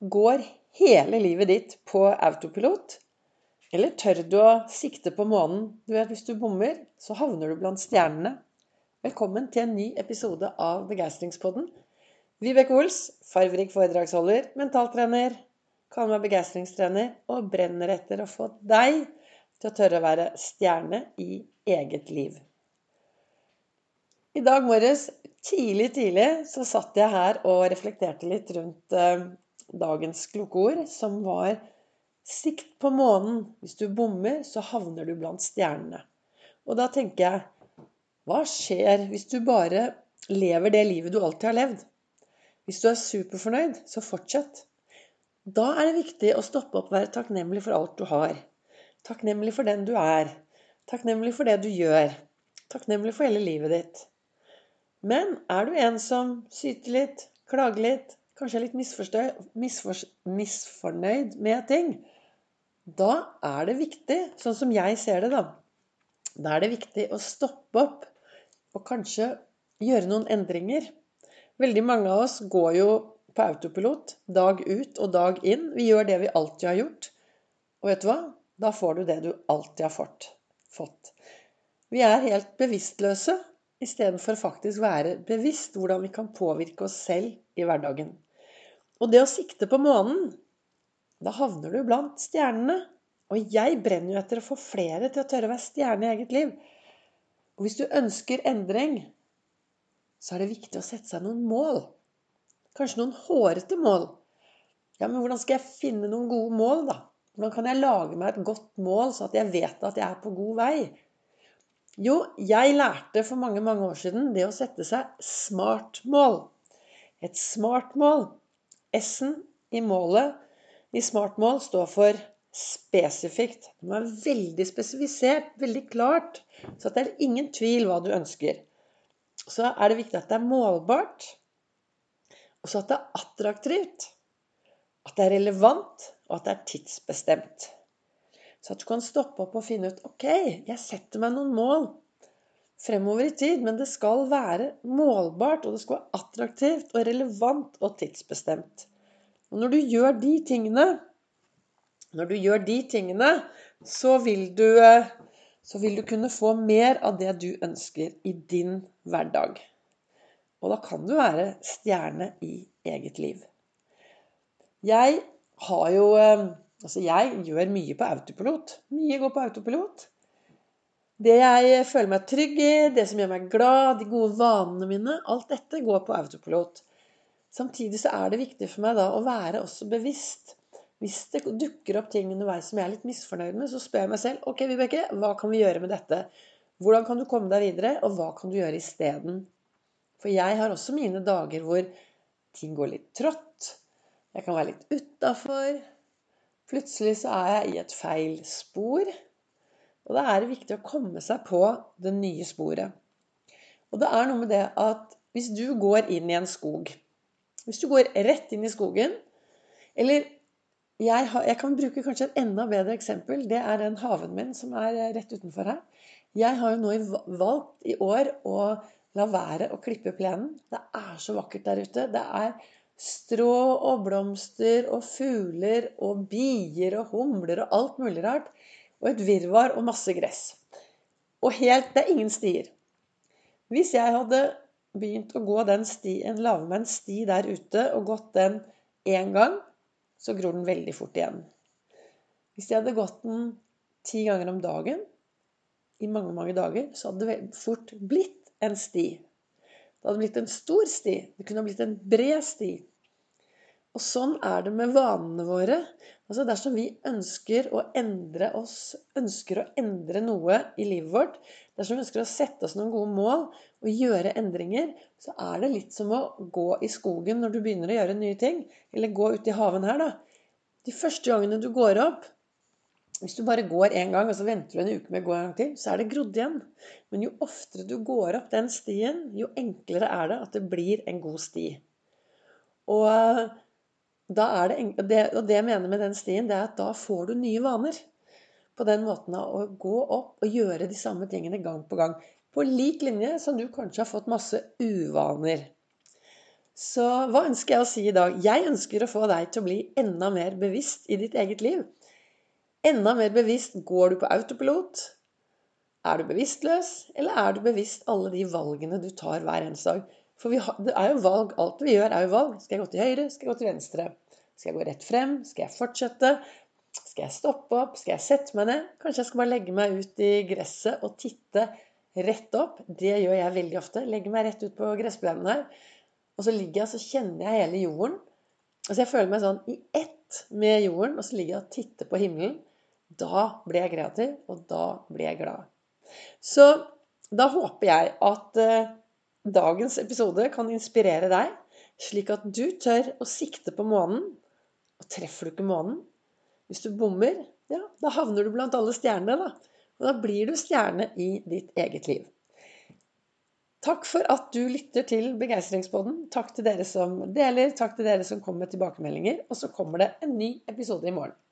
går hele livet ditt på autopilot? Eller tør du å sikte på månen? Du vet, Hvis du bommer, så havner du blant stjernene. Velkommen til en ny episode av Begeistringspodden. Vibeke Ols, farverik foredragsholder, mentaltrener, kaller meg begeistringstrener og brenner etter å få deg til å tørre å være stjerne i eget liv. I dag morges, tidlig, tidlig, så satt jeg her og reflekterte litt rundt eh, dagens klokkeord, som var Sikt på månen. Hvis du bommer, så havner du blant stjernene. Og da tenker jeg Hva skjer hvis du bare lever det livet du alltid har levd? Hvis du er superfornøyd, så fortsett. Da er det viktig å stoppe opp og være takknemlig for alt du har. Takknemlig for den du er. Takknemlig for det du gjør. Takknemlig for hele livet ditt. Men er du en som syter litt, klager litt, kanskje er litt misfor, misfornøyd med ting, da er det viktig, sånn som jeg ser det, da Da er det viktig å stoppe opp og kanskje gjøre noen endringer. Veldig mange av oss går jo på autopilot dag ut og dag inn. Vi gjør det vi alltid har gjort. Og vet du hva? Da får du det du alltid har fått. Vi er helt bevisstløse istedenfor faktisk være bevisst hvordan vi kan påvirke oss selv i hverdagen. Og det å sikte på månen Da havner du blant stjernene. Og jeg brenner jo etter å få flere til å tørre å være stjerne i eget liv. Og hvis du ønsker endring, så er det viktig å sette seg noen mål. Kanskje noen hårete mål. Ja, men hvordan skal jeg finne noen gode mål, da? Hvordan kan jeg lage meg et godt mål, så at jeg vet at jeg er på god vei? Jo, jeg lærte for mange, mange år siden det å sette seg smart mål. Et smart mål S-en i målet i smartmål står for spesifikt. Det må være veldig spesifisert, veldig klart, så det er ingen tvil hva du ønsker. Så er det viktig at det er målbart, og så at det er attraktivt. At det er relevant, og at det er tidsbestemt. Så at du kan stoppe opp og finne ut Ok, jeg setter meg noen mål fremover i tid, men det skal være målbart, og det skal være attraktivt og relevant og tidsbestemt. Og når du gjør de tingene, når du gjør de tingene, så vil du, så vil du kunne få mer av det du ønsker i din hverdag. Og da kan du være stjerne i eget liv. Jeg har jo Altså, jeg gjør mye på autopilot. Mye går på autopilot. Det jeg føler meg trygg i, det som gjør meg glad, de gode vanene mine, alt dette går på autopilot. Samtidig så er det viktig for meg da å være også bevisst. Hvis det dukker opp ting underveis som jeg er litt misfornøyd med, så spør jeg meg selv ok, Vibeke, hva kan vi gjøre med dette? Hvordan kan du komme deg videre, og hva kan du gjøre isteden? For jeg har også mine dager hvor ting går litt trått. Jeg kan være litt utafor. Plutselig så er jeg i et feil spor. Og da er det viktig å komme seg på det nye sporet. Og det er noe med det at hvis du går inn i en skog Hvis du går rett inn i skogen Eller jeg, har, jeg kan bruke kanskje et enda bedre eksempel. Det er den haven min som er rett utenfor her. Jeg har jo nå valgt i år å la være å klippe plenen. Det er så vakkert der ute. Det er strå og blomster og fugler og bier og humler og alt mulig rart og et virvar og masse gress. Og helt Det er ingen stier. Hvis jeg hadde begynt å gå den stien, lage meg en sti der ute og gått den én gang, så gror den veldig fort igjen. Hvis jeg hadde gått den ti ganger om dagen i mange, mange dager, så hadde det fort blitt en sti. Det hadde blitt en stor sti. Det kunne blitt en bred sti. Og sånn er det med vanene våre. Altså Dersom vi ønsker å endre oss, ønsker å endre noe i livet vårt, dersom vi ønsker å sette oss noen gode mål og gjøre endringer, så er det litt som å gå i skogen når du begynner å gjøre nye ting. Eller gå ut i haven her, da. De første gangene du går opp Hvis du bare går én gang, og så venter du en uke med å gå en gang til, så er det grodd igjen. Men jo oftere du går opp den stien, jo enklere er det at det blir en god sti. Og det, og det jeg mener med den stien, det er at da får du nye vaner. På den måten å gå opp og gjøre de samme tingene gang på gang. På lik linje som du kanskje har fått masse uvaner. Så hva ønsker jeg å si i dag? Jeg ønsker å få deg til å bli enda mer bevisst i ditt eget liv. Enda mer bevisst. Går du på autopilot? Er du bevisstløs? Eller er du bevisst alle de valgene du tar hver eneste dag? For har, det er jo valg. Alt vi gjør, er jo valg. Skal jeg gå til høyre? Skal jeg gå til venstre? Skal jeg gå rett frem? Skal jeg fortsette? Skal jeg stoppe opp? Skal jeg sette meg ned? Kanskje jeg skal bare legge meg ut i gresset og titte rett opp. Det gjør jeg veldig ofte. Legger meg rett ut på gressplenen her. Og så ligger jeg og kjenner jeg hele jorden. Altså jeg føler meg sånn i ett med jorden, og så ligger jeg og titter på himmelen. Da blir jeg kreativ, og da blir jeg glad. Så da håper jeg at eh, dagens episode kan inspirere deg, slik at du tør å sikte på månen. Og treffer du ikke månen, hvis du bommer, ja, da havner du blant alle stjernene, da. Og da blir du stjerne i ditt eget liv. Takk for at du lytter til Begeistringspodden. Takk til dere som deler, takk til dere som kommer med tilbakemeldinger. Og så kommer det en ny episode i morgen.